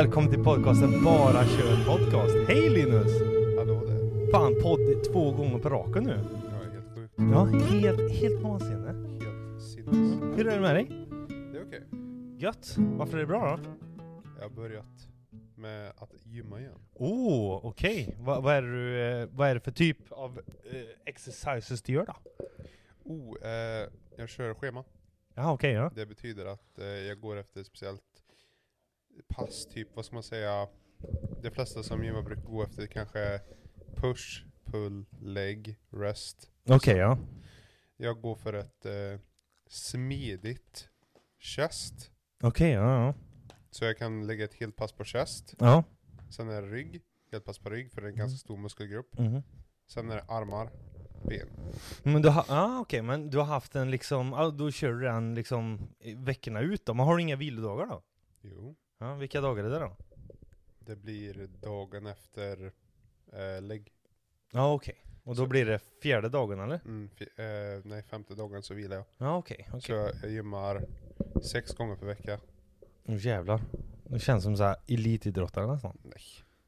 Välkommen till podcasten Bara Kör Podcast. Hej Linus! Hallå där. Fan, podd två gånger på raken nu. Är helt sjuk. Ja, helt, helt vansinne. Helt sinnes. Hur är det med dig? Det är okej. Gött. Varför är det bra då? Jag har börjat med att gymma igen. Oh, okej. Va, vad, är du, eh, vad är det för typ av eh, exercises du gör då? Oh, eh, jag kör schema. Ja, okej ja. Det betyder att eh, jag går efter ett speciellt pass, typ vad ska man säga? De flesta som gymmar brukar gå efter kanske push, pull, leg, rest. Okej ja. Jag går för ett eh, smidigt chest. Okej ja, ja. Så jag kan lägga ett helt pass på chest. Ja. Sen är det rygg, helt pass på rygg för det är en ganska stor muskelgrupp. Mhm. Sen är det armar, ben. Men du har, ah, okej, men du har haft en liksom, ah, då kör du den liksom veckorna ut då, men har du inga vilodagar då? Jo. Ja, vilka dagar är det då? Det blir dagen efter eh, lägg. Ja okej, och då Så- blir det fjärde dagen eller? Mm, fi- eh, nej, femte dagen så vilar jag. Ja okej, okej. Så jag gymmar sex gånger per vecka. Åh jävlar. Det känns som så här elitidrottare nästan. Nej.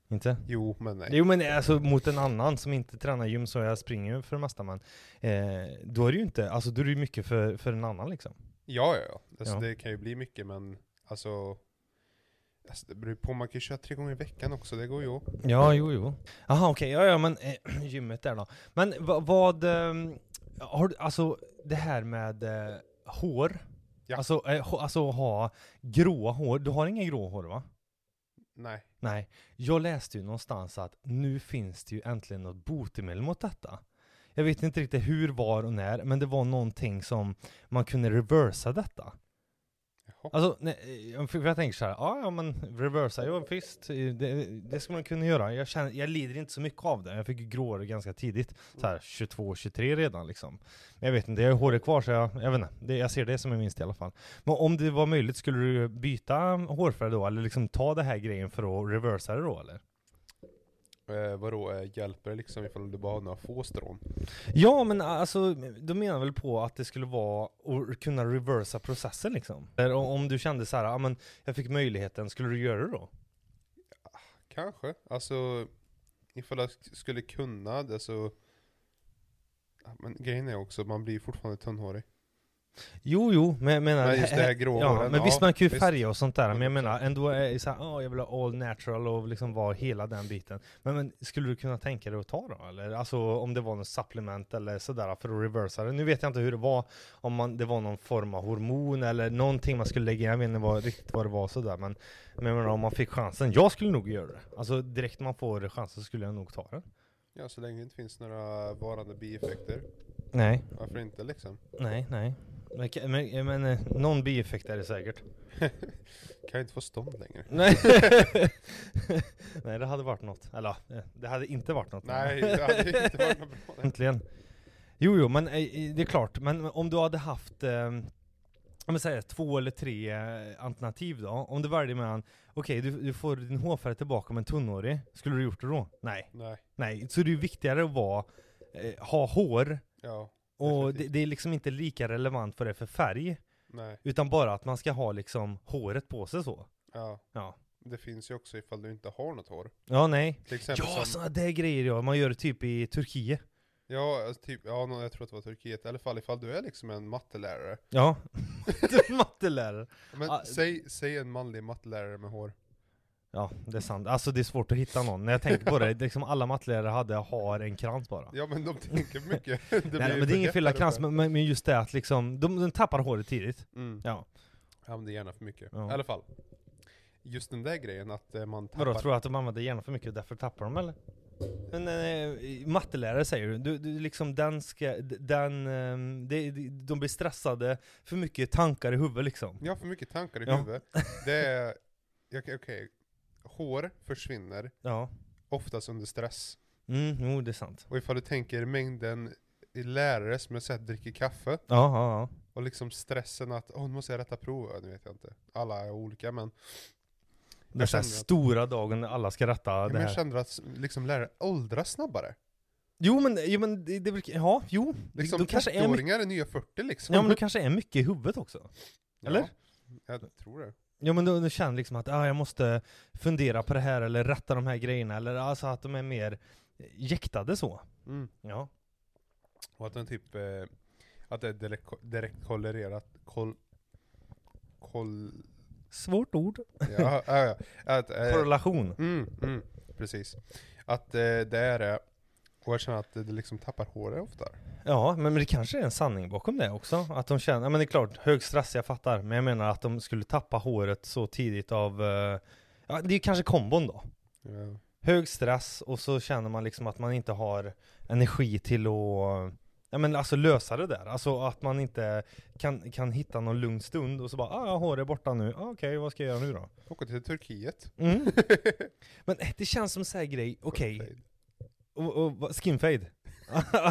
Inte? Jo, men nej. Jo men alltså mot en annan som inte tränar gym så jag springer ju för det mesta men eh, Då är det ju inte, alltså då är det ju mycket för, för en annan liksom Ja, ja, ja. Alltså, Ja. Det kan ju bli mycket, men alltså, alltså det beror på. Man kan ju köra tre gånger i veckan också. Det går ju. Ja jo jo Jaha okej, ja ja men eh, gymmet där då Men va, vad, ehm, har du, alltså det här med eh, hår Ja. Alltså, hå- alltså ha gråa hår, du har inga grå hår va? Nej. Nej, jag läste ju någonstans att nu finns det ju äntligen något botemedel mot detta. Jag vet inte riktigt hur, var och när, men det var någonting som man kunde reversa detta. Alltså, nej, eh, för jag tänker så här, ja, ja men reversa, ja visst, det, det ska man kunna göra. Jag, känner, jag lider inte så mycket av det, jag fick ju gråhår ganska tidigt, så här 22-23 redan liksom. Men jag vet inte, jag har håret kvar så jag, jag vet inte, det, jag ser det som en vinst i alla fall. Men om det var möjligt, skulle du byta hårfärg då, eller liksom ta det här grejen för att reversa det då eller? Eh, vadå, eh, hjälper det liksom ifall du bara har några få strån? Ja men alltså, de menar väl på att det skulle vara att kunna reversa processen liksom? Eller om- du kände så här, ja men jag fick möjligheten, skulle du göra det då? Kanske. Alltså, ifall jag sk- skulle kunna det så... Ja, Men grejen är också, man blir fortfarande tunnhårig. Jo, jo, men jag menar... Men just det här grå Ja, men visst ja, man kan ju visst. färga och sånt där, men jag 100%. menar ändå är så här, "Åh, jag vill ha all natural och liksom vara hela den biten. Men, men skulle du kunna tänka dig att ta då? Eller alltså om det var något supplement eller sådär för att reversa det? Nu vet jag inte hur det var, om man, det var någon form av hormon eller någonting man skulle lägga in, jag vet inte vad, riktigt vad det var sådär men Men jag menar om man fick chansen, jag skulle nog göra det. Alltså direkt man får chansen så skulle jag nog ta den. Ja, så länge det inte finns några varande bieffekter. Nej, Varför inte liksom? nej, nej. Men, men, eh, någon bieffekt är det säkert. Kan jag inte få stånd längre? Nej. Nej, det hade varit något. Eller det hade inte varit något. Nej, det hade inte varit något bra. Äntligen. Jo, jo, men eh, det är klart. Men om du hade haft, eh, om säger två eller tre alternativ då. Om du väljer mellan, okej, du, du får din hårfärg tillbaka med en tunnhårig. Skulle du gjort det då? Nej. Nej, Nej, så det är viktigare att vara, eh, ha hår. ja, Och det, det är liksom inte lika relevant för det för färg. nej, Utan bara att man ska ha liksom håret på sig så. ja. Ja. Det finns ju också ifall du inte har något hår. Ja, nej. Till exempel Ja, som, sådana där grejer ja. Man gör det typ i Turkiet. ja, alltså typ, ja, jag tror att det var Turkiet. I alla fall ifall du är liksom en mattelärare. Ja. mattelärare. Men Ah, säg, säg en manlig mattelärare med hår. Ja, det är sant. Alltså det är svårt att hitta någon. När jag tänker på det, det är liksom alla mattelärare hade har en krans bara. Ja men de tänker mycket. det Nej, men det är ingen fylla krans, men, men just det att liksom, de, de tappar håret tidigt. Mm. Ja. Ja men det är gärna för mycket. Ja. I alla fall. Just den där grejen att eh, man tappar... Vadå, tror du att de använder hjärnan för mycket och därför tappar de eller? Men eh, mattelärare säger du, du, du liksom den ska, den, eh, det, det- de blir stressade, för mycket tankar i huvudet liksom. Har för mycket tankar i Ja. huvudet. Det är... Okej, okej. Hår försvinner Ja. oftast under stress. Mm, jo det är sant. Och ifall du tänker mängden lärare som jag sett dricker kaffe, Ja, ja, ja. och liksom stressen att åh nu måste jag rätta prov, nu vet jag inte. Alla är olika men, Den här att- stora dagen när alla ska rätta ja, det men jag här. känner att liksom lärare åldras snabbare. Jo men, jo, men det, det, brukar- ja, jo. Liksom de kanske är mycket, 30-åringar är nya 40 liksom. ja men det kanske är mycket i huvudet också. Eller? Ja, jag tror det. Ja men då känner liksom att ah, jag måste fundera på det här eller rätta de här grejerna, eller alltså att de är mer jäktade så. Mm. Ja. Och att den typ, eh, att det är direkt, direkt kollererat, kol, kol, Svårt ord. ja, ja, ja, att, eh, Korrelation. mm, mm, precis. Att eh, det är det, och jag känner att det liksom tappar håret oftare. Ja, men, det kanske är en sanning bakom det också. Att de känner, ja men det är klart, hög stress, jag fattar. Men jag menar att de skulle tappa håret så tidigt av, eh, ja det är kanske kombon då. Ja. Hög stress och så känner man liksom att man inte har energi till att Ja men alltså lösa det där, alltså att man inte kan, kan hitta någon lugn stund och så bara ah, håret är borta nu, ah, okej vad ska jag göra nu då? Åka till Turkiet. Mm. Men det känns som så här grej, okej, och, och skinfade?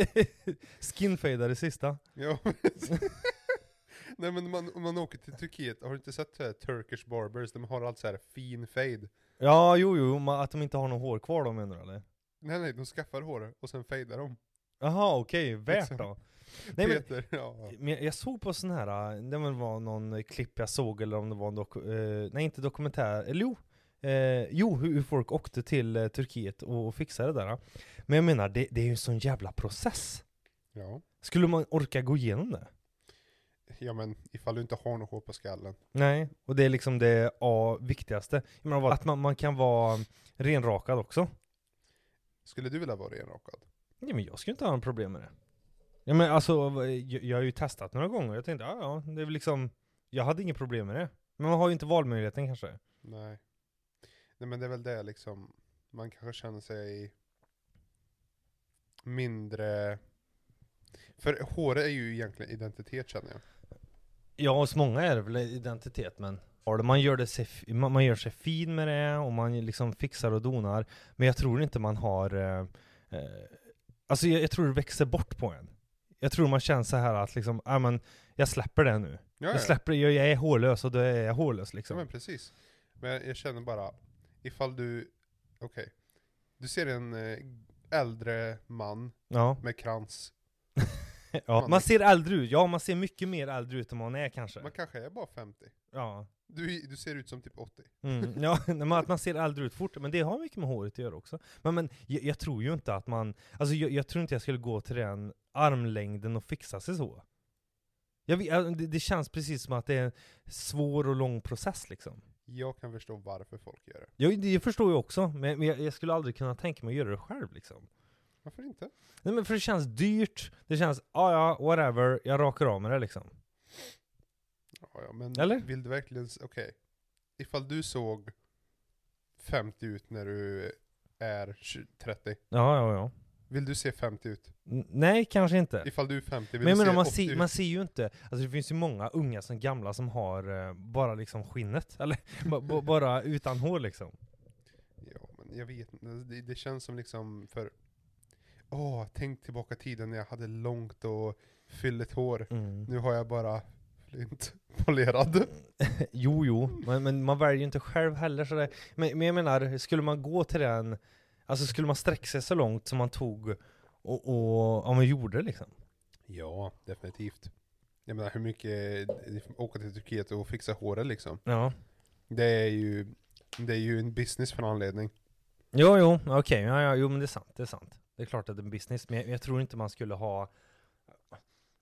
Skinfade är det sista? Ja, Nej men man, om man åker till Turkiet, har du inte sett så här Turkish barbers? De har allt så här fin fade. Ja, jo, jo, att de inte har något hår kvar då menar du eller? Nej nej, de skaffar håret och sen fejdar de. Jaha, okej, värt Liksom. då? Nej men, Peter, ja. men jag- jag såg på sån här, det var någon klipp jag såg eller om det var en dok- eh, nej inte dokumentär, eller jo, eh, jo hur, folk åkte till eh, Turkiet och, fixade det där. Men jag menar, det, det är ju en sån jävla process. ja. Skulle man orka gå igenom det? Ja men ifall du inte har något hår på skallen. Nej, och det är liksom det A, viktigaste. Jag menar, att man, man kan vara renrakad också. Skulle du vilja vara renrakad? Ja, men jag skulle inte ha några problem med det. Ja, men alltså, jag, jag har ju testat några gånger, jag tänkte ja, ja, det är väl liksom, jag hade inget problem med det. Men man har ju inte valmöjligheten kanske. Nej. Nej men det är väl det liksom, man kanske känner sig mindre... För håret är ju egentligen identitet känner jag. Ja, hos många är det väl identitet, men ja, man gör, det sig, man, gör sig fin med det och man liksom fixar och donar. Men jag tror inte man har, eh, eh, alltså jag, jag tror det växer bort på en. Jag tror man känner så här att liksom, ja men jag släpper det nu. Ja, Jag släpper jag, jag är hårlös och då är jag hårlös Ja liksom. men precis. Men jag känner bara, ifall du, okej. Du ser en eh, äldre man Ja. med krans. ja. Man- ser äldre ut, ja man ser mycket mer äldre ut än man är kanske. Man kanske är bara 50. Ja. Du, du ser ut som typ 80. Mm, ja, nej, men att man ser äldre ut fort, men det har mycket med håret att göra också. Men, men jag, jag tror ju inte att man, alltså jag, jag tror inte jag skulle gå till den armlängden och fixa sig så. Jag, vet- det, det känns precis som att det är en svår och lång process liksom. Jag kan förstå varför folk gör det. Jag, det förstår jag också, men, men jag, jag skulle aldrig kunna tänka mig att göra det själv liksom. Varför inte? Nej men för det känns dyrt, det känns, ah, ja whatever, jag rakar av med det liksom. Ja, ja, men Eller? vill du verkligen, okej. Ifall du såg 50 ut när du är 20, 30. Ja, ja, ja. Vill du se 50 ut? N- nej, kanske inte. Ifall du är 50, vill Men du menar, se man 80 ser, man ser ju inte, alltså det finns ju många unga som gamla som har eh, bara liksom skinnet, eller ba- ba- bara utan hår liksom. Ja, men jag vet inte. Det, det känns som liksom för... Åh, tänk tillbaka tiden när jag hade långt och fylligt hår. Mm. Nu har jag bara flint polerad. jo, jo, men, men man väljer ju inte själv heller sådär. Men, men jag menar, skulle man gå till den, alltså skulle man sträcka sig så långt som man tog och, och ja, man gjorde liksom. Ja, definitivt. Jag menar hur mycket, åka till Turkiet och fixa håret liksom. Ja. Det är ju, det är ju en business för en anledning. Jo, jo, okej, ja, ja, jo men det är sant, det är sant. Det är klart att det är en business, men jag, jag tror inte man skulle ha,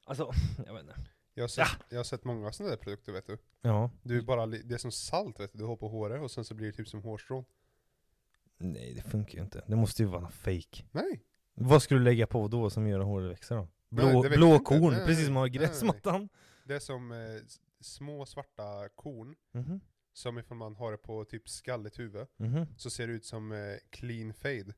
alltså, jag vet inte. Jag har sett, jag har sett många sådana där produkter vet du. Ja. Du är bara, det är som salt vet du, du har på håret och sen så blir det typ som hårstrån. Nej, det funkar ju inte. Det måste ju vara något fake. Nej! Vad skulle du lägga på då som gör att håret växer då? Blå, Nej, blå korn, Nej, precis som man har gräsmattan. Det är som eh, små svarta korn, Mhm, som ifall man har det på typ skalligt huvud, mhm. så ser det ut som eh, clean fade.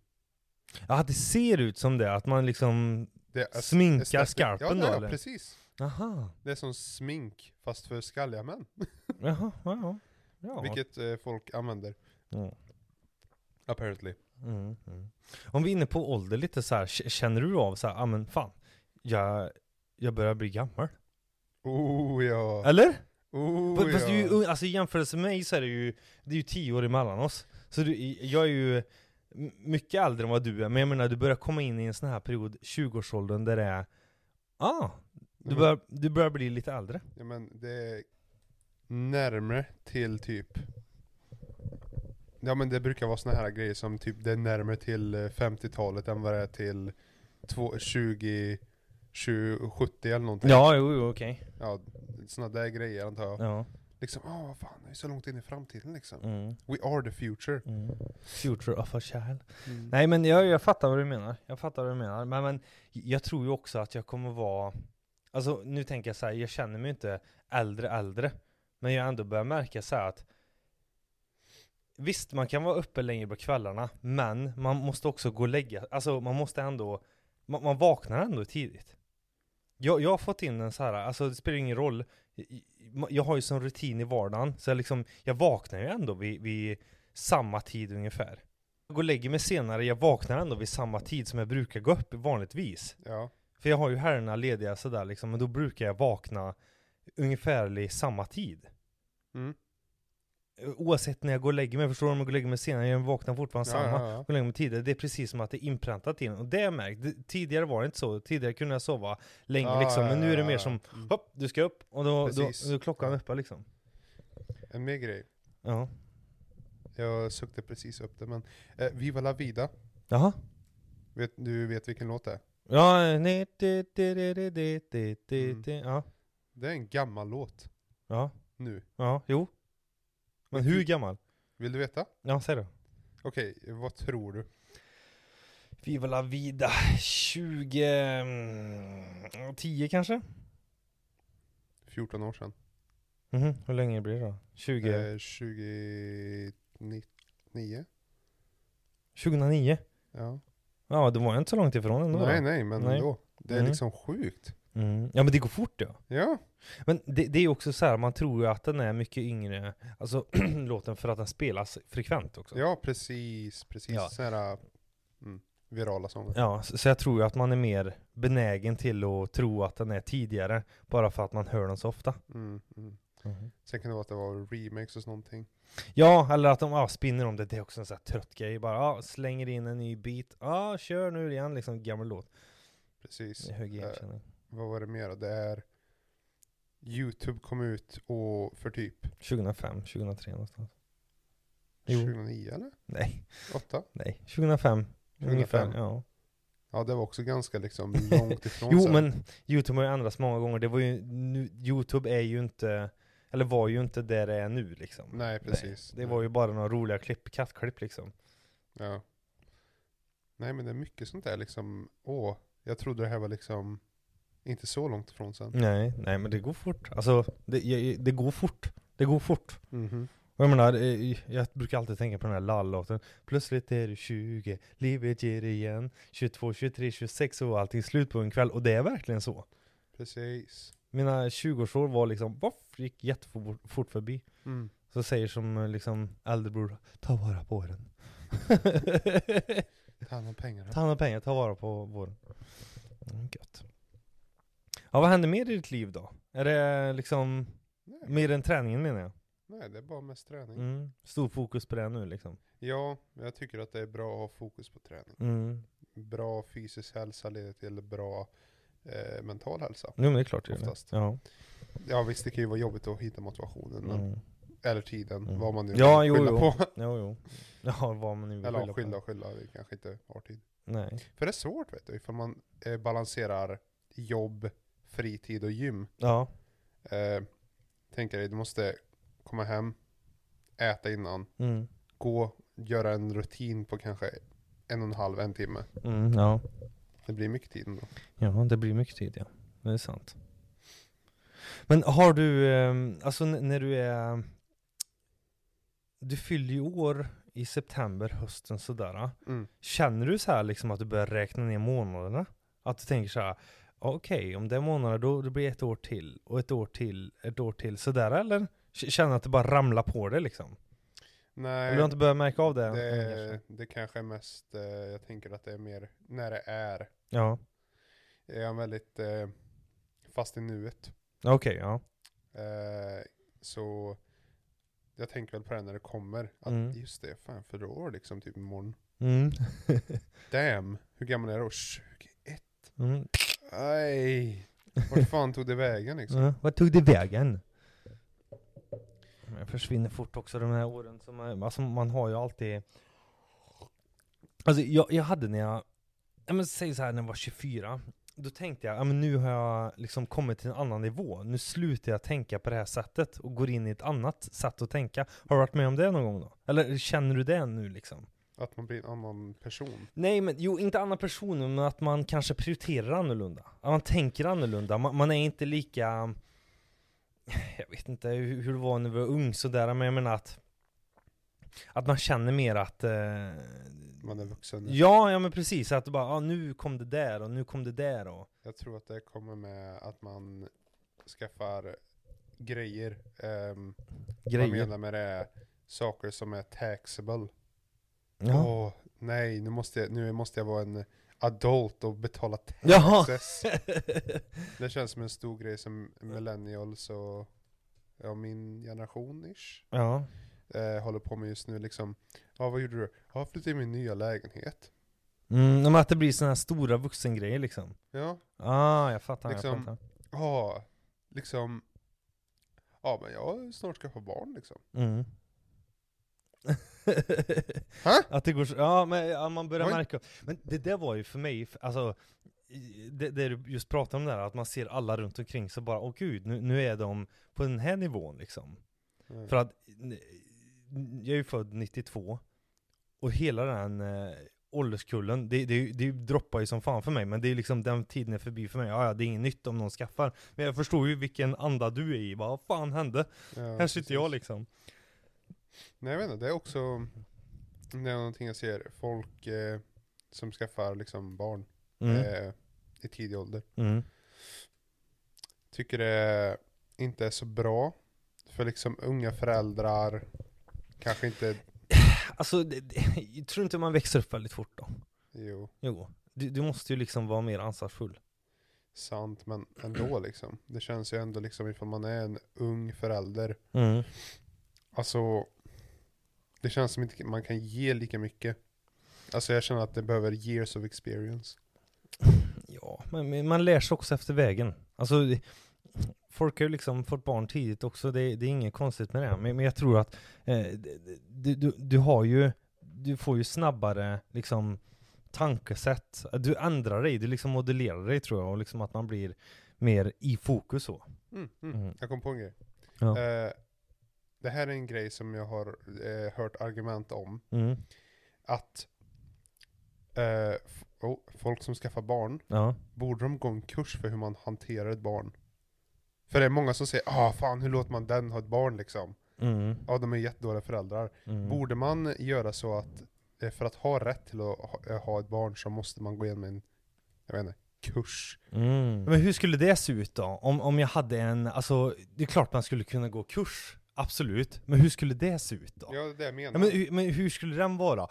Ja, det ser ut som det, att man liksom är sminkar skarpen ja, då ja, eller? precis. Aha, Det är som smink, fast för skalliga män. jaha, ja, ja. ja. Vilket eh, folk använder, Ja. Apparently. Mm, mm. Om vi är inne på ålder lite så här, känner du av så här, ah men fan, jag, jag börjar bli gammal? Oh ja. Eller? Oh, Fast du är ju ja. ung, alltså i jämförelse med mig så är det ju, det är ju tio år emellan oss. Så du, jag är ju mycket äldre än vad du är, men jag menar du börjar komma in i en sån här period, 20-årsåldern, där det är, ah, du börjar, du börjar bli lite äldre. Ja men det närmre till typ Ja men det brukar vara såna här grejer som typ det är närmare till eh, 50-talet än vad det är till två- 20, 20 70 eller någonting. Ja, jo, jo, okej. Ja, såna där grejer antar jag. Ja. Liksom, åh vad fan, det är så långt in i framtiden liksom. Mm. We are the future. Mm. Future of a child. Mm. Nej men jag, jag fattar vad du menar. Jag fattar vad du menar. Men, men jag tror ju också att jag kommer vara Alltså nu tänker jag så här, jag känner mig inte äldre äldre. Men jag har ändå börjat märka så här att Visst, man kan vara uppe längre på kvällarna, men man måste också gå och lägga, alltså man måste ändå Man, man vaknar ändå tidigt. Jag, jag har fått in en så här, alltså det spelar ingen roll Jag har ju som rutin i vardagen, så jag liksom Jag vaknar ju ändå vid, vid samma tid ungefär. Jag går och lägger mig senare, jag vaknar ändå vid samma tid som jag brukar gå upp vanligtvis. Ja, För jag har ju helgerna lediga sådär liksom, men då brukar jag vakna ungefär samma tid. mm. Oavsett när jag går och lägger mig, förstår du? Om jag går och lägger mig senare, jag vaknar fortfarande ja, samma. ja, ja. Går och lägger mig tidigare, det är precis som att det är inpräntat in. Och det har jag märkt, tidigare var det inte så. Tidigare kunde jag sova länge Ja, liksom, men nu är det mer som Mm. Hopp, du ska upp, och då, då, då är klockan uppe liksom. En mer grej. Ja. Jag sökte precis upp det men, eh, Viva la vida. Jaha? Vet, du vet vilken låt det är? Ja, nej, det, det, det, det, det, det, det, Mm. ja. Det är en gammal låt. Ja, Nu. ja, jo. Men hur gammal? Vill du veta? Ja, säg då. Okej, vad tror du? Viva la vida, 20... mm, 10 kanske? 14 år sedan. Mhm, hur länge blir det då? 20... Eh, 2009? 2009? Ja. Ja, det var inte så långt ifrån ändå nej, nej, men Nej. ändå. Det är Mm. liksom sjukt. Mm. Ja men det går fort ja. Ja. Men det, det är också så här, man tror ju att den är mycket yngre, alltså låten för att den spelas frekvent också. Ja, precis. Precis. Ja. Sådana mm, virala sånger. Ja, så, så jag tror ju att man är mer benägen till att tro att den är tidigare, bara för att man hör den så ofta. Mm, mm. Sen kan det vara att det var remakes och någonting. Ja, eller att de ja, spinner om det, det är också en sån här trött grej. Bara ja, slänger in en ny beat, ja kör nu igen, liksom gammal låt. Precis. Det är hög Eh, igenkänning. Vad var det mer då? Det är Youtube kom ut och för typ 2005, 2003 någonstans. Jo. 2009 eller? Nej, 8? nej, 2005. 2005. Ungefär, ja. Ja det var också ganska liksom långt ifrån Jo sen. men Youtube har ju ändrats många gånger, det var ju, nu, Youtube är ju inte, eller var ju inte där det är nu liksom. Nej precis. Det var ju bara några roliga klipp, kattklipp liksom. Ja. Nej men det är mycket sånt där liksom, åh, jag trodde det här var liksom inte så långt ifrån sen. Nej, nej men det går fort. Alltså, det, det går fort. Det går fort. Mhm. Och jag menar, eh, jag brukar alltid tänka på den här lall-låten Plötsligt är du 20, livet ger igen 22, 23, 26 och allting slut på en kväll Och det är verkligen så Precis. Mina 20-årsår var liksom, boff, gick jättefort fort förbi Mm. Så säger som eh, liksom äldrebror, ta vara på den Ta hand om pengarna. Ta hand om pengar, ta vara på våren mm, Gött Ja vad händer mer i ditt liv då? Är det liksom Nej, mer än träningen menar jag? nej, det är bara mest träning. Mm. Stor fokus på det nu liksom Ja, jag tycker att det är bra att ha fokus på träning. mm. Bra fysisk hälsa leder till bra eh, mental hälsa. Jo men det är klart det gör det. Ja. Ja visst, det kan ju vara jobbigt att hitta motivationen. Men, Mm. eller tiden, Mm. vad man nu Ja, vill jo, skylla jo. på. Jo, jo. Ja, vad man nu vill Eller skylla skylla på. skylla, vi kanske inte har tid. Nej. För det är svårt vet du, ifall man eh, balanserar jobb, fritid och gym. Ja. Eh, tänk dig, du måste komma hem, äta innan, Mm. gå, göra en rutin på kanske en och en halv, en timme. Mm, ja. Det blir mycket tid ändå. Ja, det blir mycket tid ja. Det är sant. Men har du, eh, alltså när du är Du fyller ju år i september, hösten sådär. Mm. Känner du så här liksom att du börjar räkna ner månaderna? Att du tänker så här, okej om det är månader då, då blir det ett år till, och ett år till, ett år till, sådär eller? Känner att det bara ramlar på det liksom? Nej, du har inte börjat märka av det? än, det, kanske? det kanske är mest, eh, jag tänker att det är mer när det är. Ja, Jag är väldigt eh, fast i nuet. okej, ja. Eh, så jag tänker väl på det när det kommer. Att Mm. just det, fan för år liksom typ imorgon. Mm. Damn, hur gammal är då? 21? mm. Aj. vart fan tog det vägen liksom? Ja, vart tog det vägen? Det försvinner fort också de här åren som är, alltså man har ju alltid Alltså jag, jag hade när jag, ja men säg så här när jag var 24 Då tänkte jag, ja men nu har jag liksom kommit till en annan nivå Nu slutar jag tänka på det här sättet och går in i ett annat sätt att tänka Har du varit med om det någon gång då? Eller känner du det nu liksom? Att man blir en annan person. Nej men, jo inte annan person, men att man kanske prioriterar annorlunda. Att man tänker annorlunda, man, man är inte lika... Jag vet inte hur, hur det var när vi var ung sådär, men jag menar att... Att man känner mer att... Eh, Man är vuxen. ja, ja men precis, att bara, ah, nu kom det där och nu kom det där och... Jag tror att det kommer med att man skaffar grejer. Um, Vad jag Grejer. menar med det saker som är taxable. Ja. Åh, nej, nu måste, jag, nu måste jag vara en adult och betala Jaha. taxes. Det känns som en stor grej som millennials och ja, min generation ish ja. eh, håller på med just nu liksom. Ja, vad gjorde du? Ja, jag flyttade in min nya lägenhet. Mm, men att det blir såna här stora vuxengrejer liksom. Ja, Ah, jag fattar, Liksom- jag fattar. ja, liksom. Ja, men jag har snart skaffat barn liksom. Mm. Att det går så, ja men ja, man börjar Oj. märka, men det där var ju för mig, alltså det, det du just pratade om där, att man ser alla runt omkring så bara, åh gud, nu, nu är de på den här nivån liksom. Mm. För att, jag är ju född 92, och hela den eh, ålderskullen, det, det, det droppar ju som fan för mig, men det är liksom den tiden är förbi för mig, ja, ja det är inget nytt om någon skaffar. Men jag förstår ju vilken anda du är i, vad fan hände? Ja, Här sitter jag precis. liksom. Nej jag vet inte, det är också det är någonting jag ser, folk eh, som skaffar liksom barn Mm. eh, i tidig ålder. Mm. Tycker det inte är så bra. För liksom unga föräldrar kanske inte, Alltså, det, det, jag tror inte man växer upp väldigt fort då. jo, Jo, du, du måste ju liksom vara mer ansvarsfull. sant men ändå liksom. Det känns ju ändå liksom ifall man är en ung förälder. Mm. Alltså, det känns som inte man kan ge lika mycket. Alltså jag känner att det behöver years of experience. Ja, men man lär sig också efter vägen. Alltså, folk har ju liksom fått barn tidigt också, det, det är inget konstigt med det. Men, men jag tror att eh, du, du, du har ju, du får ju snabbare liksom tankesätt. Du ändrar dig, du liksom modellerar dig tror jag, och liksom att man blir mer i fokus så. Mm, mm. Mm. Jag kom på en grej. Ja. Eh, det här är en grej som jag har eh, hört argument om. Mm. Att eh, oh, folk som skaffar barn, Ja. borde de gå en kurs för hur man hanterar ett barn? För det är många som säger ah fan hur låter man den ha ett barn liksom? Mm. Ja de är jättedåliga föräldrar. Mm. Borde man göra så att eh, för att ha rätt till att ha, eh, ha ett barn så måste man gå igenom en, jag vet inte, kurs? Mm. Men hur skulle det se ut då? Om, om jag hade en, alltså det är klart man skulle kunna gå kurs, absolut. Men hur skulle det se ut då? Ja det är det jag menar. Ja, men, hur- men hur skulle den vara?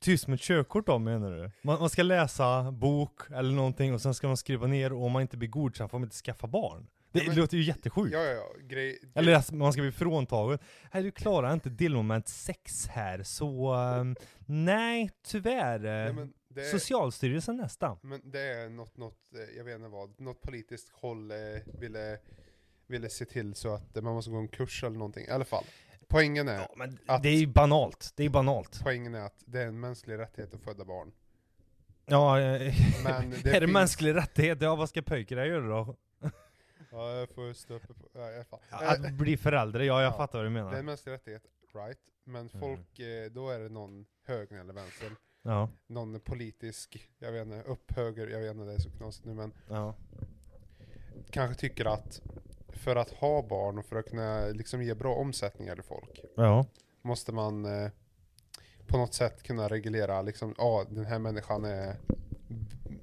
Tyst med ett körkort då menar du? Man, man ska läsa bok eller någonting och sen ska man skriva ner och om man inte blir godkänd får man inte skaffa barn. Det Ja, men- låter ju jättesjukt. ja ja ja, grej, Eller att man ska bli fråntagen. Nej du klarar inte delmoment 6 här så ehm, nej tyvärr. nej, men det är, Socialstyrelsen nästa. Men det är något, något, eh, jag vet inte vad, något politiskt håll eh, ville, ville se till så att man måste gå en kurs eller någonting. I alla fall, poängen är, Ja, att- det är ju banalt. Det är banalt. poängen är att det är en mänsklig rättighet att föda barn. Ja, eh, Men det är det finns- mänsklig rättighet? Ja, vad ska pojkarna göra då? Ja, jag får uppe på, ja, fall. Att Eh, bli förälder? Ja, jag Ja, fattar vad du Det är menar. en mänsklig rättighet, right? Men Mm. folk, eh, då är det någon höger eller vänster, Ja, någon politisk, jag vet inte, upp höger, jag vet inte, det är så knasigt nu men ja. kanske tycker att för att ha barn och för att kunna liksom ge bra omsättningar till folk Ja. måste man eh, på något sätt kunna reglera liksom, ja den här människan är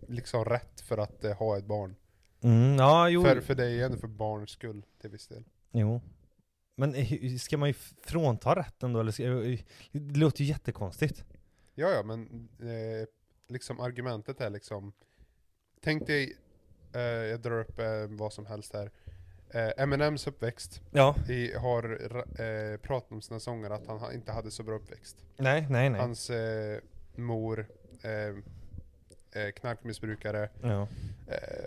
liksom rätt för att eh, ha ett barn. Mm, ja, jo. För, för det är ju ändå för barnets skull till viss del. jo. Men eh, ska man ju frånta rätten då? Eller ska, eh, det låter ju jättekonstigt. Ja ja men eh, liksom argumentet är liksom Tänk dig, eh, jag drar upp eh, vad som helst här. Eh, Eminems uppväxt Ja. i, har eh, pratat om sina sånger att han ha- inte hade så bra uppväxt. Nej, nej, nej. Hans eh, mor, eh, eh, knarkmissbrukare, Ja. eh,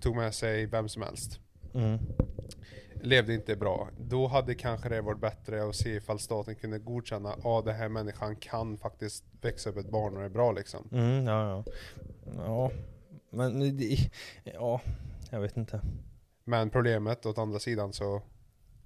tog med sig vem som helst. Mm. levde inte bra. Då hade kanske det varit bättre att se ifall staten kunde godkänna, ja den här människan kan faktiskt växa upp ett barn och är bra liksom. Mm, ja, ja. Ja, men ja, jag vet inte. Men problemet åt andra sidan så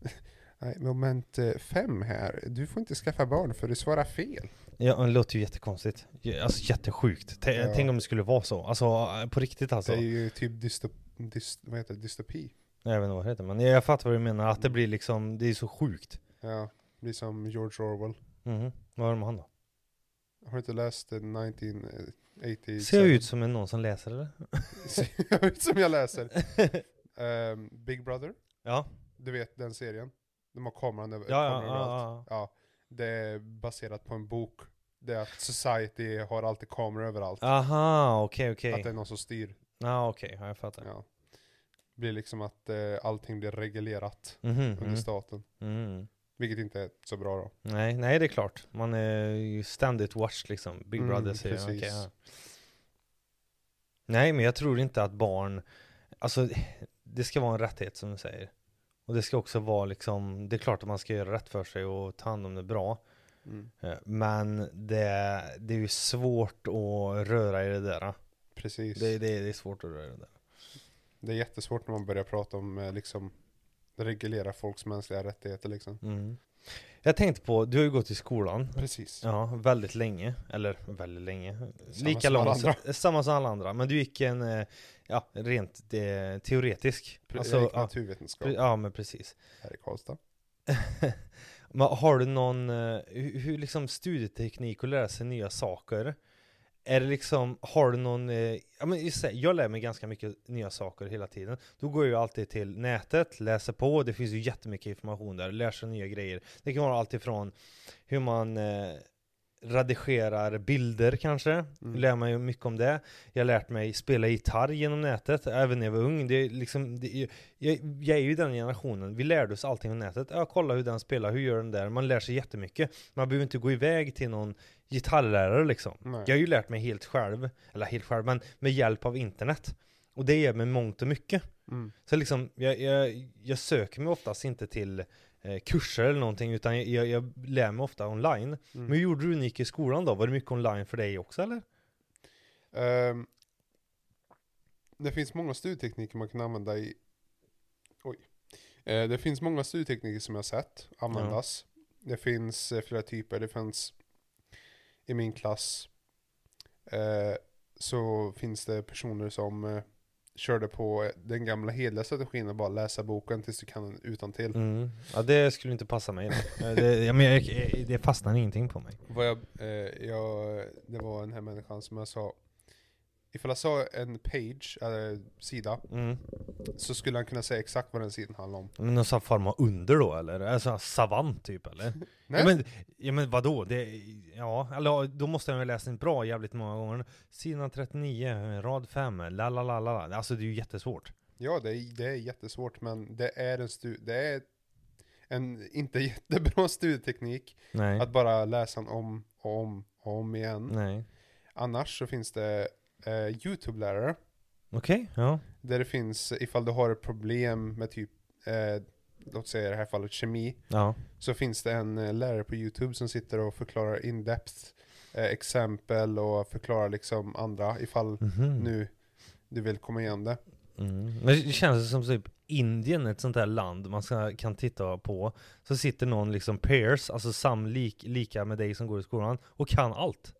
Nej, moment eh, fem här. Du får inte skaffa barn för du svarar fel. Ja, det låter ju jättekonstigt. Alltså jättesjukt. T- Ja. Tänk om det skulle vara så. Alltså på riktigt alltså. Det är ju typ dystop, dyst, vad heter det? dystopi. Jag vet inte vad det heter, men jag fattar vad du menar. Att det blir liksom, det är så sjukt. Ja, det blir som George Orwell. Mhm. Vad har de med han då? Har du inte läst eh, 1980? Ser jag ut som en någon som läser eller? Ser jag ut som jag läser? Ehm, Big Brother, Ja. du vet den serien? De har kameran över, Ja, ja, kameror överallt. ja, Ja, det är baserat på en bok. Det är att society har alltid kameror överallt. ja. Aha, okej okej. Att det är någon som styr. Ja okej, ja, jag fattar. Ja. Det blir liksom att eh, allting blir reglerat Mhm, under mm. staten. Mm. Vilket inte är så bra då. Nej, nej det är klart. Man är ju ständigt watched liksom. Big Mm, Brother säger precis. okej, ja. Nej men jag tror inte att barn, alltså det ska vara en rättighet som du säger. Och det ska också vara liksom, det är klart att man ska göra rätt för sig och ta hand om det bra. Mm. Eh, Men det, det är ju svårt att röra i det där. Precis. Det, det, det är svårt att röra i det där. Det är jättesvårt när man börjar prata om eh, liksom reglera folks mänskliga rättigheter liksom. Mm. Jag tänkte på, du har ju gått i skolan. Precis. Ja, väldigt länge. Eller väldigt länge. Samma Lika som alla långt. andra. Samma som alla andra. Men du gick en, eh, ja, rent eh, teoretisk. Alltså, naturvetenskap ja, men precis. här i Karlstad. Men har du någon, eh, hur, hur liksom studieteknik och lära sig nya saker? Är det liksom, har du någon, eh, ja men just det, jag lär mig ganska mycket nya saker hela tiden. Då går jag ju alltid till nätet, läser på, det finns ju jättemycket information där, lär sig nya grejer. Det kan vara allt ifrån hur man eh, redigerar bilder kanske, Mm. lär mig mycket om det. Jag har lärt mig spela gitarr genom nätet, även när jag var ung. Det är liksom, det är, jag, jag är ju den generationen, vi lärde oss allting om nätet. Ja, kolla hur den spelar, hur gör den där? Man lär sig jättemycket. Man behöver inte gå iväg till någon gitarrlärare liksom. Nej. Jag har ju lärt mig helt själv, eller helt själv, men med hjälp av internet. Och det ger mig mångt och mycket. Mm. Så liksom, jag, jag, jag söker mig oftast inte till kurser eller någonting, utan jag, jag, lär mig ofta online. Mm. Men hur gjorde du när du gick i skolan då? Var det mycket online för dig också eller? Ehm, det finns många studietekniker man kan använda i... Oj. Eh, det finns många studietekniker som jag sett användas. Det finns eh, flera typer. Det finns i min klass eh, så finns det personer som eh, körde på eh, den gamla hederliga strategin att bara läsa boken tills du kan den utan till. Mm. Ja det skulle inte passa mig. Eh, det, jag, men jag, jag- det fastnar ingenting på mig. Vad jag, eh, jag, det var den här människan som jag sa Ifall jag sa en page, eller sida, Mm. så skulle han kunna säga exakt vad den sidan handlar om. Men någon sån form av under då eller? Alltså savant typ eller? Nej, Ja men, ja men vadå? Det, ja, eller då måste jag ha läst den bra jävligt många gånger. Sidan 39, rad 5, la la la la. Alltså det är ju jättesvårt. ja det är, det är jättesvårt men det är en stu, det är en inte jättebra studieteknik Nej. att bara läsa om och om och om igen. Nej. Annars så finns det eh, YouTube-lärare Okej, ja. där det finns, ifall du har ett problem med typ, eh, låt säga i det här fallet kemi, Ja. så finns det en eh, lärare på YouTube som sitter och förklarar in-depth eh, exempel och förklarar liksom andra ifall Mhm. nu du vill komma igen det. Mm. Men det känns som typ Indien, ett sånt där land man ska, kan titta på. Så sitter någon liksom peers, alltså samlik, lika med dig som går i skolan, och kan allt.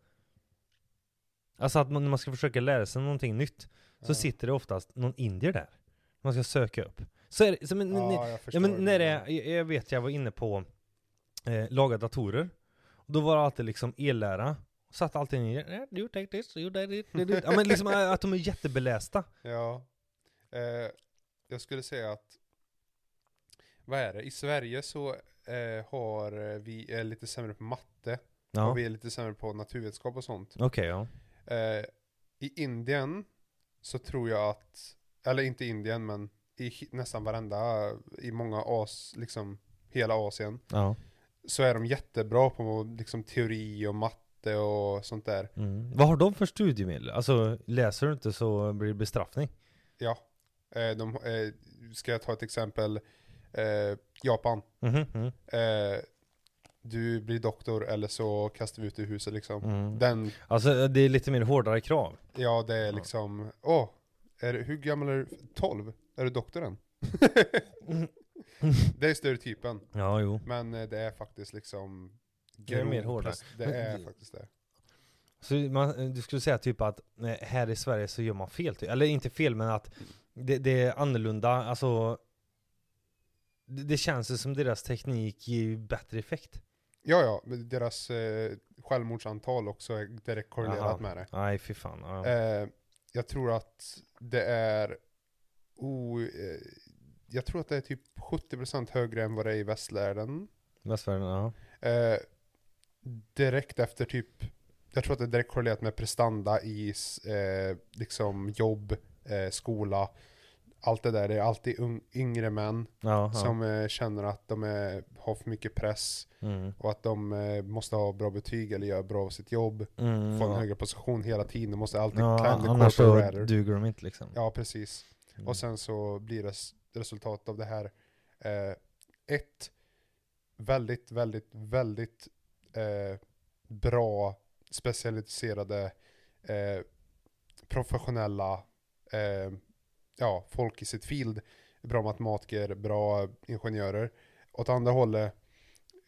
Alltså att man, när man ska försöka lära sig någonting nytt, så sitter det oftast någon indier där. Man ska söka upp. Så är det, så men, Ja, jag ja, men när det, jag, jag vet jag var inne på eh, laga datorer. Och då var det alltid liksom ellära. Satt alltid i eh, you take this, you take it. Ja men liksom eh, att de är jättebelästa. Ja. Eh, jag skulle säga att, vad är det? I Sverige så eh, har vi är lite sämre på matte Ja, och okej vi är lite sämre på naturvetenskap och sånt. ja. Eh, I Indien så tror jag att, eller inte Indien men i nästan varenda, i många as, liksom hela Asien, Ja. så är de jättebra på liksom teori och matte och sånt där. Mm. Vad har de för studiemedel? Alltså läser du inte så blir det bestraffning? Ja. Eh, de, eh, ska jag ta ett exempel? eh, Japan. Mm. Eh, du blir doktor eller så kastar vi ut dig ur huset liksom. Mm. Den, Alltså det är lite mer hårdare krav. ja det är liksom, åh, är, du- hur gammal är du? 12? Är du doktor än? det är stereotypen. Ja, jo. Men eh, det är faktiskt liksom Det är mer grov hårdare. press- Det Men- är faktiskt det. Så man, du skulle säga typ att eh, här i Sverige så gör man fel, typ. eller inte fel men att det, det är annorlunda, alltså det, det känns ju som deras teknik ger ju bättre effekt. Ja, ja, deras eh, självmordsantal också är direkt korrelerat med det. Nej fy fan. Ja. Eh, jag tror att det är o, eh, Jag tror att det är typ 70% högre än vad det är i västvärlden. Västvärlden, ja. Eh, direkt efter typ Jag tror att det är direkt korrelerat med prestanda i eh, liksom jobb, eh, skola Allt det där, det är alltid yngre män ja, ja. som eh, känner att de är, har för mycket press Mm. och att de eh, måste ha bra betyg eller göra bra sitt jobb Mm, Få en ja. högre position hela tiden, de måste alltid Ja, climb the annars så ladder. duger de inte liksom. Ja, precis. Mm. Och sen så blir res resultatet av det här eh, ett väldigt, väldigt, väldigt eh, bra specialiserade eh, professionella eh, ja, folk i sitt field. Bra matematiker, bra ingenjörer. Åt andra hållet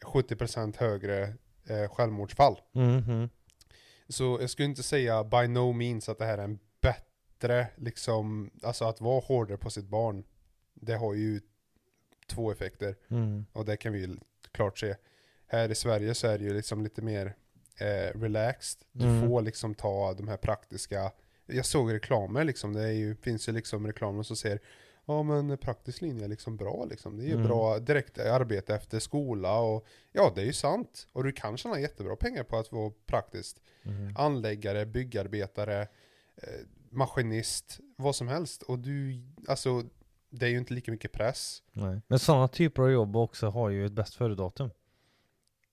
70% högre eh, självmordsfall. Mhm. Så jag skulle inte säga by no means att det här är en bättre, liksom, alltså att vara hårdare på sitt barn. Det har ju två effekter Mm. och det kan vi ju klart se. Här i Sverige så är det ju liksom lite mer eh, relaxed. Du Mm. får liksom ta de här praktiska, jag såg reklamer liksom, det är ju, finns ju liksom reklamer som säger Ja men praktisk linje är liksom bra liksom. Det är ju Mm. bra direkt arbete efter skola och ja det är ju sant. Och du kan tjäna jättebra pengar på att vara praktiskt Mhm. anläggare, byggarbetare, eh, maskinist, vad som helst. Och du, alltså, det är ju inte lika mycket press. Nej. Men sådana typer av jobb också har ju ett bäst före-datum.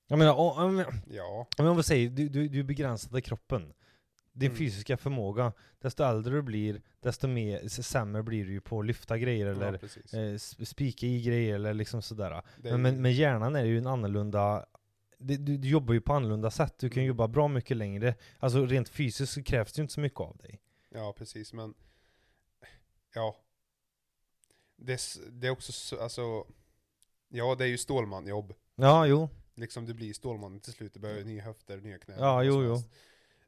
Jag menar, om, om, Ja, om jag säger, du, du, du är begränsad i kroppen. Din Mm. fysiska förmåga, desto äldre du blir, desto mer, sämre blir du ju på att lyfta grejer eller ja eh, spika i grejer eller liksom sådär. Är Men, men hjärnan är ju en annorlunda du, du jobbar ju på annorlunda sätt, du kan Mm. jobba bra mycket längre. Alltså rent fysiskt så krävs det ju inte så mycket av dig. Ja, precis. Men, ja. Det, det är också, så- alltså, ja det är ju stålmanjobb. Ja, jo. Liksom du blir stålman till slut, du behöver nya höfter, nya knän. Ja, jo, jo.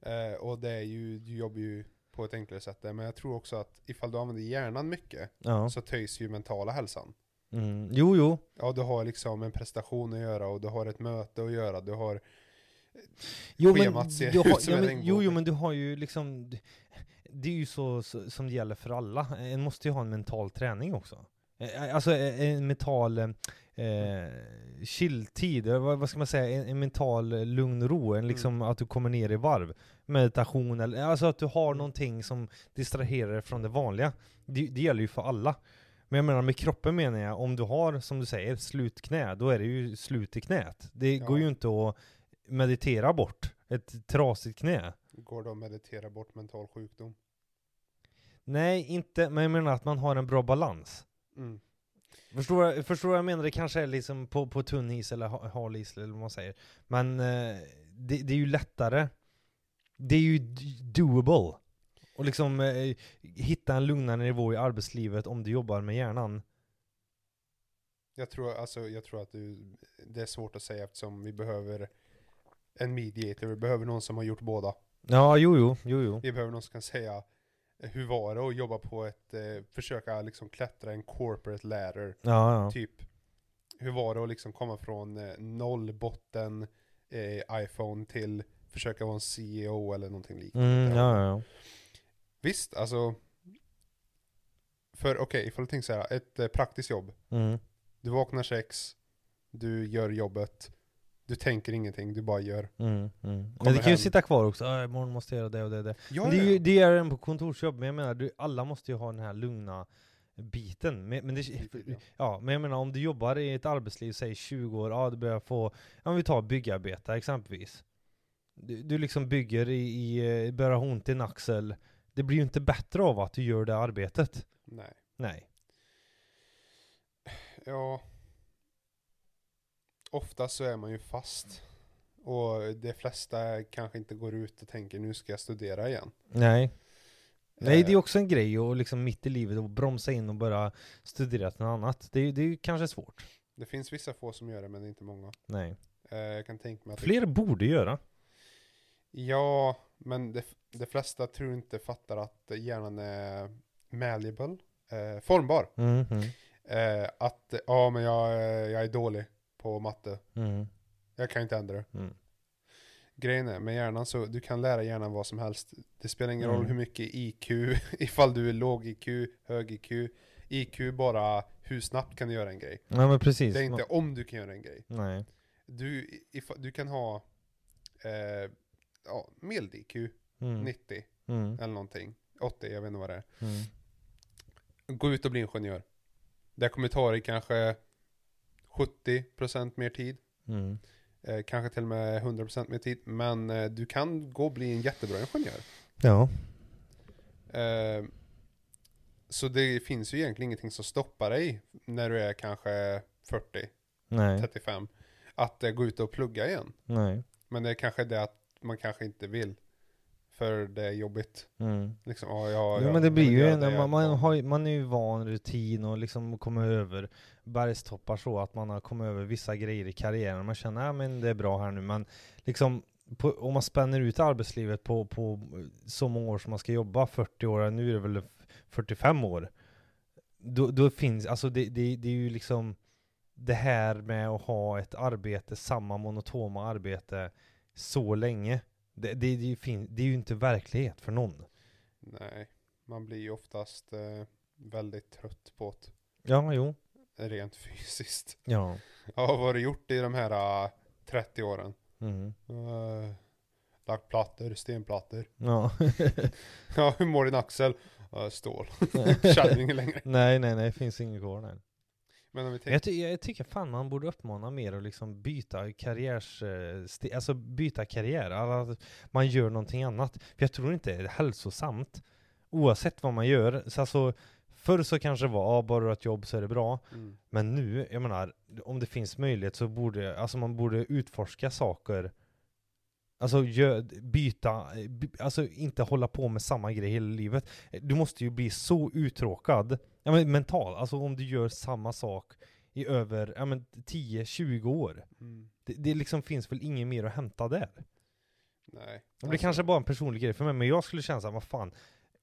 Eh, och det är ju, du jobbar ju på ett enklare sätt där. Men jag tror också att ifall du använder hjärnan mycket, Ja. så töjs ju mentala hälsan. Mm. Jo, jo. Ja, du har liksom en prestation att göra och du har ett möte att göra, du har Jo Schemat ser ut som ja, en men, jo, regnbåge. jo men du har ju liksom Det är ju så, så som det gäller för alla, en måste ju ha en mental träning också Eh, Alltså eh, en mental eh, chilltid, eh, vad, vad ska man säga, en, en mental eh, lugn och ro, en liksom att du kommer ner i varv Meditation eller, alltså att du har Mm. någonting som distraherar dig från det vanliga det, det gäller ju för alla men jag menar med kroppen menar jag, om du har, som du säger, slutknä, då är det ju slut i knät Det Ja. går ju inte att meditera bort ett trasigt knä. Går det att meditera bort mental sjukdom? Nej, inte, men jag menar att man har en bra balans. Mm. Förstår jag, förstår vad jag menar? Det kanske är liksom på, på tunn is eller ha- hal is eller vad man säger. Men eh, det, det är ju lättare. Det är ju doable. Och liksom eh, hitta en lugnare nivå i arbetslivet om du jobbar med hjärnan. Jag tror, alltså, jag tror att du, det är svårt att säga eftersom vi behöver en mediator, vi behöver någon som har gjort båda. Ja, jo, jo, jo, jo. Vi behöver någon som kan säga eh, hur var det att jobba på ett, eh, försöka liksom klättra en corporate ladder, Ja, ja. typ. Hur var det att liksom komma från eh, noll botten eh, iPhone till försöka vara en CEO eller någonting liknande. Mm, ja, ja. Visst, alltså. För okej, ifall du tänker så här, ett eh, praktiskt jobb. Mm. Du vaknar sex, du gör jobbet, du tänker ingenting, du bara gör. Mm, mm. Men det kan ju hem. sitta kvar också, äh, imorgon måste jag göra det och det och det. Ja, Men det, är ju, det är en på kontorsjobb, men jag menar, du, alla måste ju ha den här lugna biten. Men, men, det, ja. men jag menar om du jobbar i ett arbetsliv, säg 20 år, ja du börjar få, ja, om vi tar byggarbetare exempelvis. Du, du liksom bygger i, i eh, börjar ha ont i en axel. Det blir ju inte bättre av att du gör det arbetet. Nej. Nej. Ja, oftast så är man ju fast. Och de flesta kanske inte går ut och tänker nu ska jag studera igen. Nej. Nej, det är Eh, också en grej och liksom mitt i livet och bromsa in och börja studera till något annat. Det är, det är kanske svårt. Det finns vissa få som gör det, men det är inte många. Nej. Eh, jag kan tänka mig att... det- Fler borde göra. Ja, men de, de flesta tror inte fattar att hjärnan är malleable, eh, formbar. Mm, mm, Eh, att, ja men jag, jag är dålig på matte. mm, Jag kan inte ändra det. mm. Grejen är, med hjärnan så, du kan lära hjärnan vad som helst. Det spelar ingen roll Mm. hur mycket IQ, ifall du är låg IQ, hög IQ. IQ bara, hur snabbt kan du göra en grej? Ja men precis. Det är inte om du kan göra en grej. Nej. Du, if, du kan ha, eh, ja, mild IQ, Mm, 90 mm, eller någonting. 80, jag vet inte vad det är. mm. Gå ut och bli ingenjör. Det kommer ta dig kanske 70% mer tid. Mm. Eh, kanske till och med 100% mer tid. Men eh, du kan gå och bli en jättebra ingenjör. Ja. Eh, så det finns ju egentligen ingenting som stoppar dig när du är kanske 40, Nej. 35. Att eh, gå ut och plugga igen. Nej. Men det är kanske det att man kanske inte vill. För det är jobbigt. Mm. Liksom, ja, ja, Jo ja, men det blir ju det man, man, har, man är ju van rutin och liksom kommer över bergstoppar så att man har kommit över vissa grejer i karriären. Man känner att men det är bra här nu men liksom på, om man spänner ut arbetslivet på, på så många år som man ska jobba, 40 år, nu är det väl 45 år. Då, då finns, alltså det, det, det är ju liksom det här med att ha ett arbete, samma monotoma arbete så länge. Det, det, det, är ju fin, det är ju inte verklighet för någon. Nej, man blir ju oftast eh, väldigt trött på det. Ja, jo. Rent fysiskt. Ja. Ja, vad har du gjort i de här eh, 30 åren? Mm. Uh, lagt plattor, stenplattor. Ja. Ja, hur mår din axel? Uh, stål. Känner ingen längre. nej, nej, nej, finns inget kvar där. Men om vi Jag, tänker, ty jag tycker fan man borde uppmana mer att liksom byta karriärs... eh, Alltså byta karriär, alltså man gör någonting annat. För jag tror inte det är hälsosamt. Oavsett vad man gör. Så alltså, förr så kanske det var, ja, bara du har ett jobb så är det bra. mm, Men nu, jag menar, om det finns möjlighet så borde, alltså man borde utforska saker Alltså gö- byta, by, alltså inte hålla på med samma grej hela livet Du måste ju bli så uttråkad, ja men mental, alltså om du gör samma sak i över, ja men 10-20 år mm, det, det liksom finns väl inget mer att hämta där? nej. Det blir kanske bara en personlig grej för mig, men jag skulle känna såhär, vad fan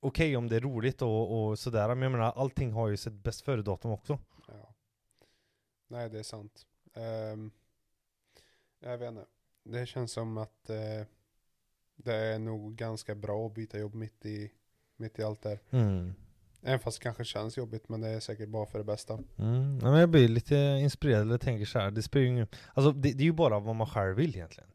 Okej om det är roligt och, och sådär, men jag menar allting har ju sitt bäst före-datum också Ja. Nej, det är sant. Ehm, jag vet inte. Det känns som att eh, det är nog ganska bra att byta jobb mitt i, mitt i allt där. mm. Även fast det kanske känns jobbigt, men det är säkert bara för det bästa. Mm, ja, men jag blir lite inspirerad, eller tänker så här. det spelar ju ingen, Alltså det, det är ju bara vad man själv vill egentligen.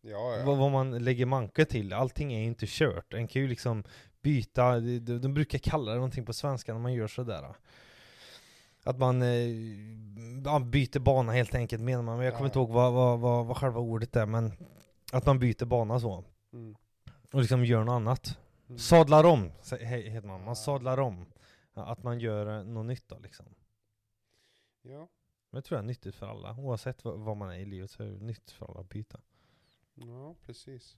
Ja, ja. Vad, vad man lägger manke till, allting är ju inte kört. En kan ju liksom byta, de, de brukar kalla det någonting på svenska när man gör sådär. Att man eh, byter bana helt enkelt menar man, men jag kommer Ja. inte ihåg vad, vad, vad, vad själva ordet är, men att man byter bana så. Mm. Och liksom gör något annat. Mm. Sadlar om, heter man. Man sadlar om. Att man gör eh, något nytt då liksom. Ja, Men det tror jag är nyttigt för alla. Oavsett vad, man är i livet så är det nyttigt för alla att byta. ja, precis.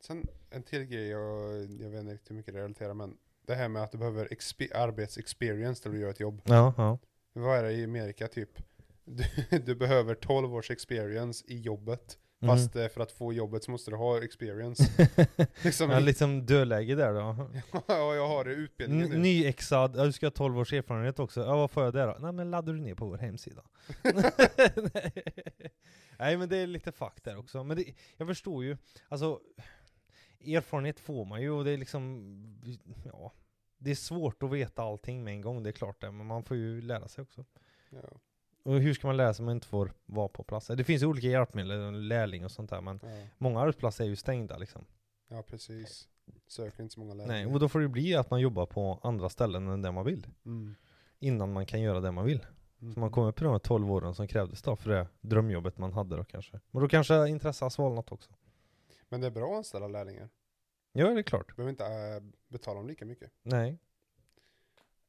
Sen en till grej, jag, jag vet inte riktigt hur mycket det relaterar, men det här med att du behöver expe- arbetsexperience när du gör ett jobb. Ja, ja. Vad är det i Amerika typ? Du, du behöver 12 års experience i jobbet. Mm. Fast eh, för att få jobbet så måste du ha experience. liksom, ja, liksom dödläge där då. ja, jag har utbildningen nu. Nyexad, ja, du ska ha 12 års erfarenhet också. Ja, vad får jag där då? Nej men laddar du ner på vår hemsida. Nej men det är lite fuck där också. Men det, jag förstår ju, alltså erfarenhet får man ju och det är liksom, ja. Det är svårt att veta allting med en gång, det är klart det, men man får ju lära sig också. Ja, Och hur ska man lära sig om man inte får vara på plats? Det finns olika hjälpmedel, lärling och sånt där, men ja, många arbetsplatser är ju stängda liksom. ja, precis. Söker inte så många Nej, lärare. och då får det bli att man jobbar på andra ställen än där man vill. Mm. Innan man kan göra det man vill. Mm. Så man kommer upp i de här 12 åren som krävdes då för det drömjobbet man hade då kanske. Men då kanske intresset har svalnat också. Men det är bra att anställa lärlingar. Ja, det är klart. Du behöver inte äh, betala dem lika mycket. Nej.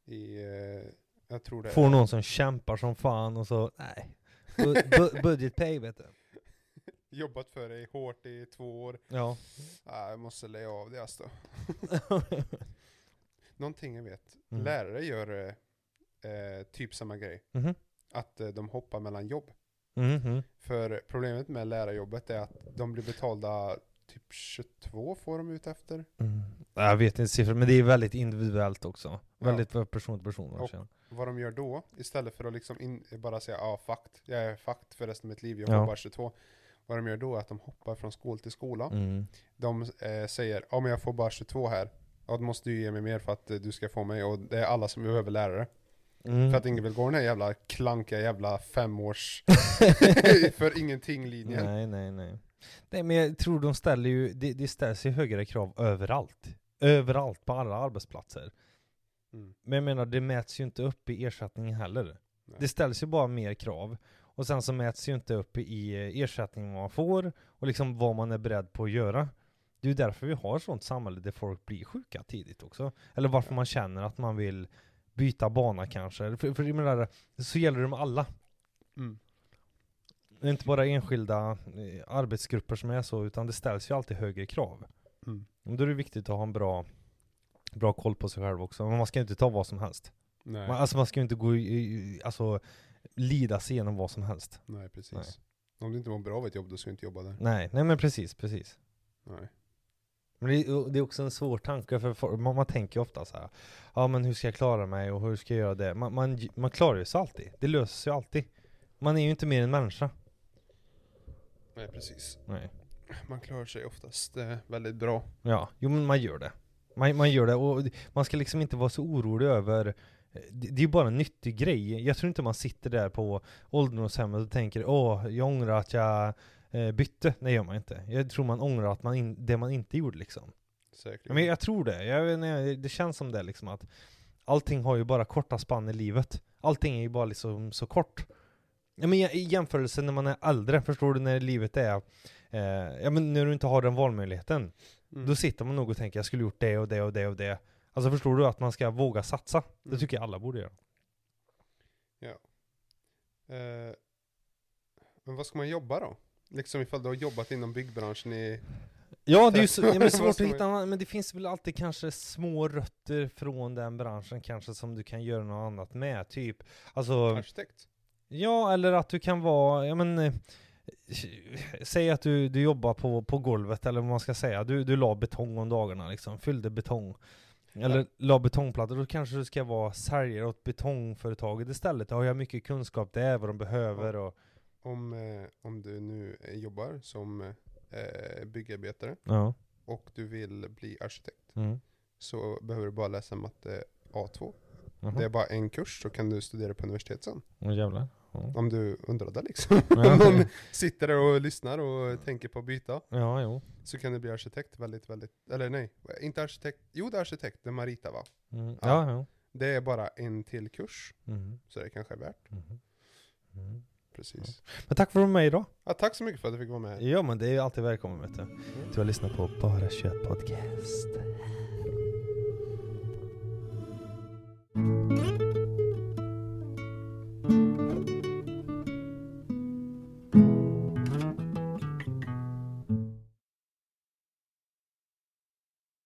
I, eh, jag tror det Får någon som kämpar som fan och så, nej. Bu- bu- budget pay vet du. Jobbat för dig hårt i två år. Ja. Ah, jag måste lägga av det alltså. Någonting jag vet. Mm. Lärare gör eh, eh, typ samma grej. Mhm. Att eh, de hoppar mellan jobb. Mhm. För problemet med lärarjobbet är att de blir betalda typ 22 får de ut efter. Mm. Jag vet inte siffror, men det är väldigt individuellt också. Ja. Väldigt för person till person. Och-. Vad de gör då, istället för att liksom in, bara säga ja, ah, fakt, jag är fakt för resten av mitt liv, jag Ja. får bara 22. Vad de gör då är att de hoppar från skola till skola. Mm. De eh, säger, ja men jag får bara 22 här. Ja då måste du ge mig mer för att eh, du ska få mig. Och det är alla som behöver lärare. Mm. För att ingen vill gå den här jävla klanka jävla femårs för ingenting linjen. Nej, nej, nej. Nej, men jag tror de ställer ju, det, det ställs ju högre krav överallt. Överallt, på alla arbetsplatser. Mm. Men jag menar, det mäts ju inte upp i ersättningen heller. Nej. Det ställs ju bara mer krav. Och sen så mäts ju inte upp i eh, ersättning vad man får, och liksom vad man är beredd på att göra. Det är ju därför vi har ett sånt samhälle där folk blir sjuka tidigt också. Eller varför man känner att man vill byta bana kanske. För, för jag menar, så gäller det med alla. Mm. Det är inte bara enskilda eh, arbetsgrupper som är så, utan det ställs ju alltid högre krav. Mm. Då är det viktigt att ha en bra, bra koll på sig själv också. Men man ska inte ta vad som helst. Nej. Man, alltså man ska ju inte gå i, alltså lida sig igenom vad som helst. Nej precis. Nej. Om du inte mår bra av ett jobb då ska du inte jobba där. Nej, nej men precis, precis. Nej. Men det, är- det är också en svår tanke för man, man tänker ofta så här. Ja men hur ska jag klara mig och hur ska jag göra det? Man, man, man klarar ju sig alltid. Det löser sig alltid. Man är ju inte mer än människa. Nej precis. Nej. Man klarar sig oftast eh, väldigt bra. Ja, jo men man gör det. Man, man gör det och man ska liksom inte vara så orolig över eh, det det är ju bara en nyttig grej. Jag tror inte man sitter där på ålderdomshemmet och tänker åh, jag ångrar att jag eh, bytte. Nej, gör man inte. Jag tror man ångrar att man in, det man inte gjorde liksom. Säkert. Men jag tror det. Jag, inte, det känns som det liksom att allting har ju bara korta spann i livet. Allting är ju bara liksom så kort. Ja, men i jämförelse när man är äldre, förstår du, när livet är eh, Ja men när du inte har den valmöjligheten. Mm. Då sitter man nog och tänker jag skulle gjort det och det och det och det. Alltså förstår du att man ska våga satsa? Det Mm. tycker jag alla borde göra. Eh, men vad ska man jobba då? Liksom ifall du har jobbat inom byggbranschen i... Ja, det är ju så, ja, men svårt att hitta, men det finns väl alltid kanske små rötter från den branschen kanske som du kan göra något annat med, typ. Alltså, Arkitekt? Ja, eller att du kan vara, ja men, eh, säg att du, du jobbar på, på golvet, eller vad man ska säga, du, du la betong om dagarna liksom, fyllde betong. Eller la betongplattor, då kanske du ska vara säljare åt betongföretaget istället. Då har jag mycket kunskap där, vad de behöver och Om, eh, om du nu eh, jobbar som eh, byggarbetare Ja. och du vill bli arkitekt Mm. så behöver du bara läsa matte A2. Jaha. Det är bara en kurs så kan du studera på universitet sen. Åh jävlar. Ja. Om du undrade liksom. Om någon sitter där och lyssnar och tänker på att byta. Ja, jo. Så kan du bli arkitekt väldigt, väldigt, eller nej, inte arkitekt, jo det är arkitekt, det är Marita va? Mm. Ja, ja. Det är bara en till kurs, mm. så det kanske är värt. Mm. mm. Precis. Men tack för att du var med idag. Ja, tack så mycket för att du fick vara med. Ja, men det är alltid välkommen vet du. Mm. Du har lyssnat på Bara Kött Podcast.